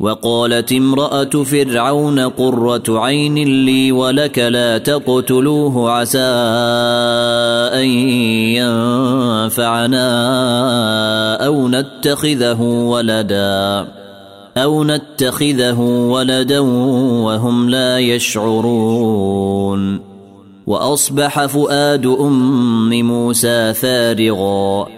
وقالت امرأة فرعون قرة عين لي ولك لا تقتلوه عسى أن ينفعنا أو نتخذه ولدا أو نتخذه ولدا وهم لا يشعرون. وأصبح فؤاد أم موسى فارغاً.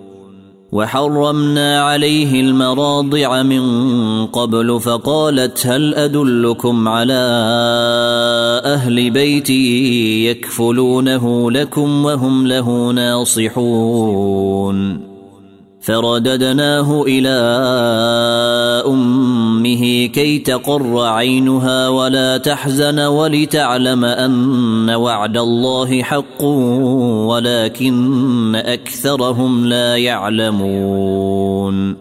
وحرمنا عليه المراضع من قبل فقالت هل أدلكم على أهل بيتي يكفلونه لكم وهم له ناصحون فرددناه إلى أمه كي تقر عينها ولا تحزن ولتعلم أن وعد الله حق ولكن أكثرهم لا يعلمون.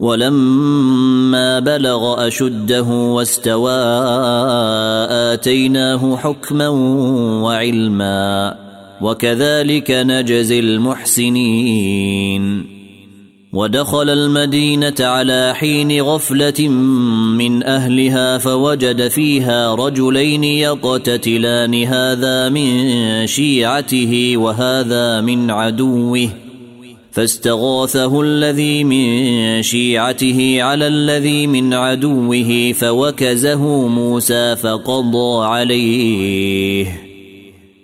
ولما بلغ أشده واستوى آتيناه حكما وعلما وكذلك نجزي المحسنين. ودخل المدينة على حين غفلة من أهلها فوجد فيها رجلين يقتتلان هذا من شيعته وهذا من عدوه. فاستغاثه الذي من شيعته على الذي من عدوه فوكزه موسى فقضى عليه.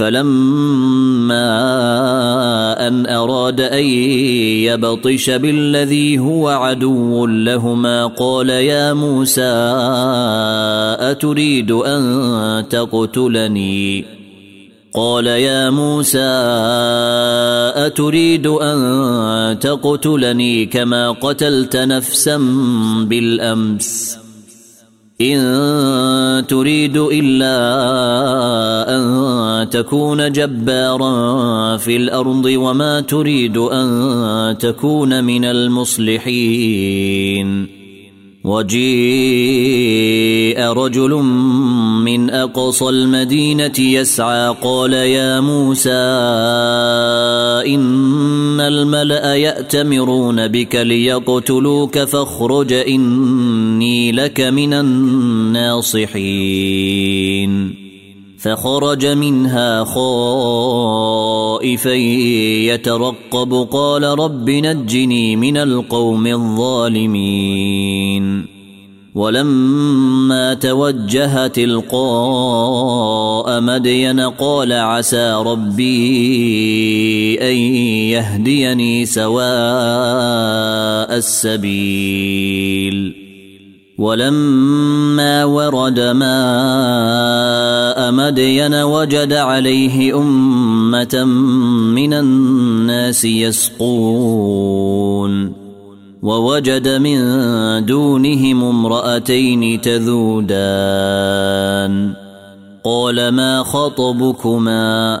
فلما أن أراد أن يبطش بالذي هو عدو لهما قال يا موسى أتريد أن تقتلني؟ قال يا موسى أتريد أن تقتلني كما قتلت نفسا بالأمس. إن تريد إلا أن تكون جبارا في الأرض وما تريد أن تكون من المصلحين. وجيء رجل من أقصى المدينة يسعى قال يا موسى إن الملأ يأتمرون بك ليقتلوك فاخرج إني لك من الناصحين. فخرج منها خائفا يترقب قال رب نجني من القوم الظالمين. ولما توجه تلقاء مدين قال عسى ربي أن يهديني سواء السبيل. ولما ورد ماء مدين وجد عليه أمة من الناس يسقون ووجد من دونهم امرأتين تذودان قال ما خطبكما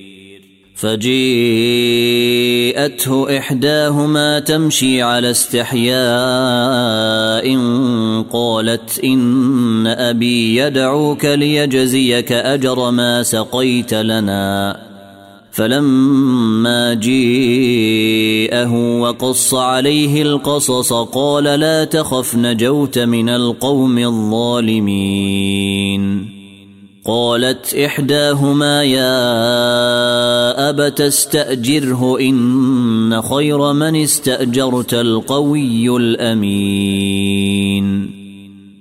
فجيءته إحداهما تمشي على استحياء قالت إن أبي يدعوك ليجزيك أجر ما سقيت لنا. فلما جيءه وقص عليه القصص قال لا تخف نجوت من القوم الظالمين. قالت إحداهما يا أبت استأجره إن خير من استأجرت القوي الأمين.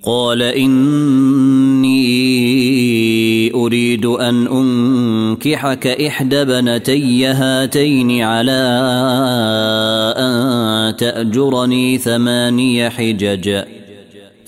قال إني أريد أن أنكحك إحدى بنتي هاتين على أن تأجرني ثماني حجج.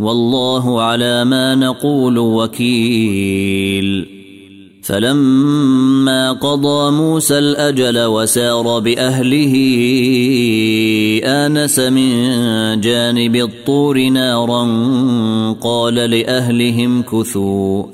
والله على ما نقول وكيل. فلما قضى موسى الأجل وسار بأهله آنس من جانب الطور نارا قال لأهلهم كثوا.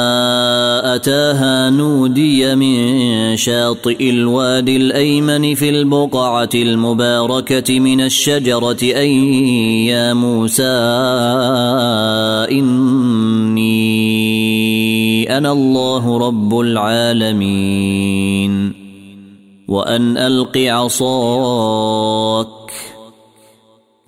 أتاها نودي من شاطئ الوادي الأيمن في البقعة المباركة من الشجرة أن يا موسى إني أنا الله رب العالمين. وأن ألق عصاك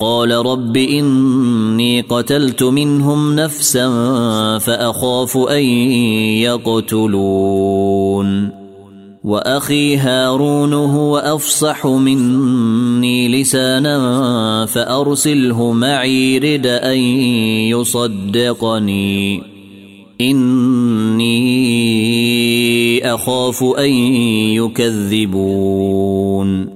قال رب إني قتلت منهم نفسا فأخاف أن يقتلون. وأخي هارون هو أفصح مني لسانا فأرسله معي رد أن يصدقني. إني أخاف أن يكذبون.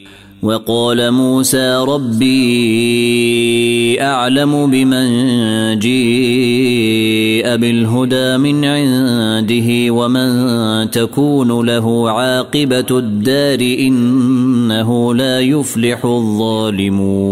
وقال موسى ربي أعلم بمن جيء بالهدى من عنده ومن تكون له عاقبة الدار إنه لا يفلح الظالمون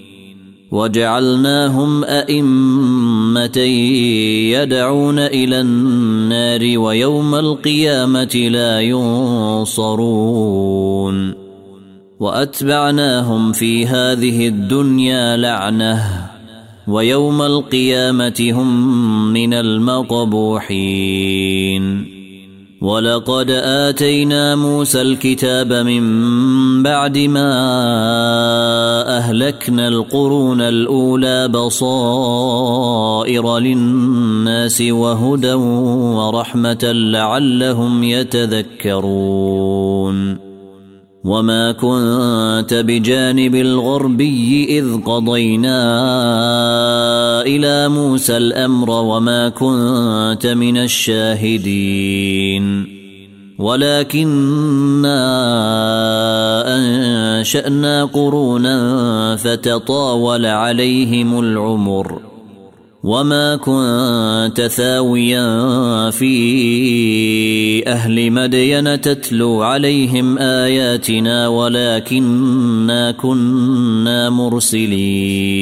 وجعلناهم ائمه يدعون إلى النار ويوم القيامة لا ينصرون. وأتبعناهم في هذه الدنيا لعنة ويوم القيامة هم من المقبوحين. ولقد آتينا موسى الكتاب من بعد ما أهلكنا القرون الأولى بصائر للناس وهدى ورحمة لعلهم يتذكرون. وما كنت بجانب الغربي إذ قضينا إلى موسى الأمر وما كنت من الشاهدين. ولكنا أنشأنا قرونا فتطاول عليهم العمر وما كنت ثاويا في أهل مدين تتلو عليهم آياتنا ولكنا كنا مرسلين.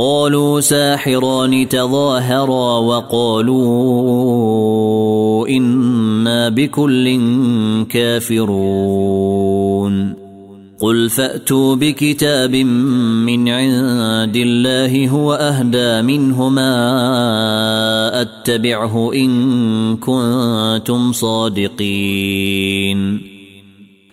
قالوا ساحران تظاهرا وقالوا إنا بكل كافرون. قل فأتوا بكتاب من عند الله هو أهدى منهما أتبعه إن كنتم صادقين.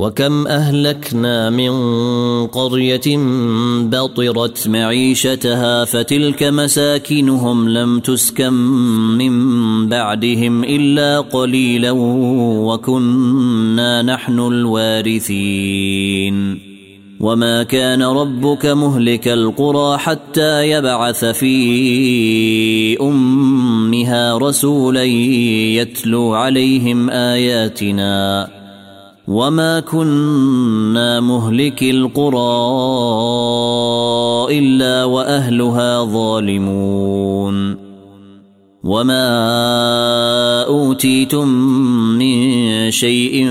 وكم أهلكنا من قرية بطرت معيشتها فتلك مساكنهم لم تسكن من بعدهم إلا قليلا وكنا نحن الوارثين. وما كان ربك مهلك القرى حتى يبعث في أمها رسولا يتلو عليهم آياتنا. وما كنا مهلك القرى الا واهلها ظالمون وما اوتيتم من شيء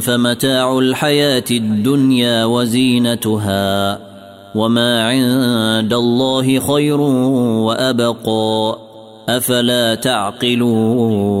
فمتاع الحياة الدنيا وزينتها وما عند الله خير وابقى افلا تعقلون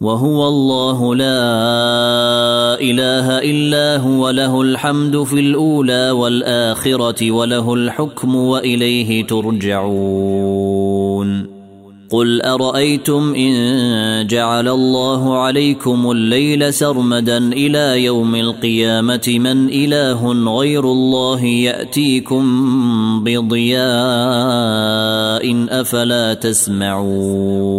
وهو الله لا إله إلا هو له الحمد في الأولى والآخرة وله الحكم وإليه ترجعون. قل أرأيتم إن جعل الله عليكم الليل سرمدا إلى يوم القيامة من إله غير الله يأتيكم بضياء أفلا تسمعون.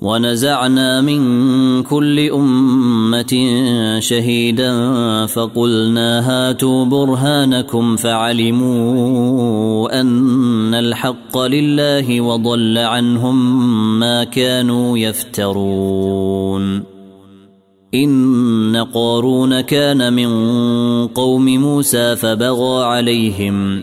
ونزعنا من كل أمة شهيدا فقلنا هاتوا برهانكم فعلموا أن الحق لله وضل عنهم ما كانوا يفترون. إن قارون كان من قوم موسى فبغى عليهم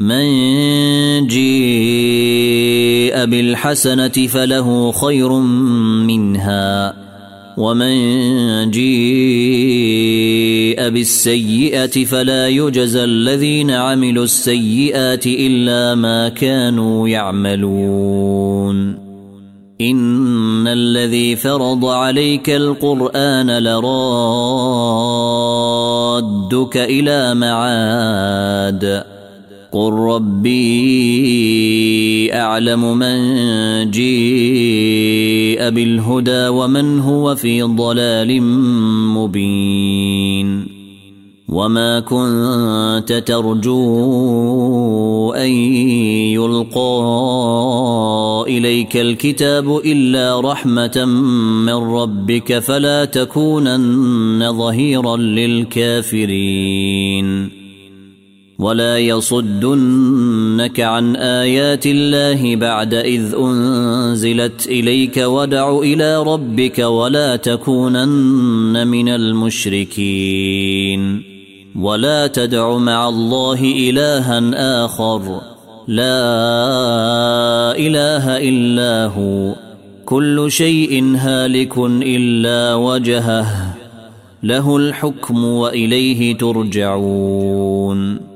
من جيء بالحسنة فله خير منها ومن جيء بالسيئة فلا يجزى الذين عملوا السيئات إلا ما كانوا يعملون. إن الذي فرض عليك القرآن لرادك إلى معاد. قل ربي اعلم من جيء بالهدى ومن هو في ضلال مبين وما كنت ترجو ان يلقى اليك الكتاب الا رحمه من ربك فلا تكونن ظهيرا للكافرين ولا يصدنك عن آيات الله بعد إذ أنزلت إليك ودع إلى ربك ولا تكونن من المشركين. ولا تدع مع الله إلها آخر. لا إله إلا هو. كل شيء هالك إلا وجهه. له الحكم وإليه ترجعون.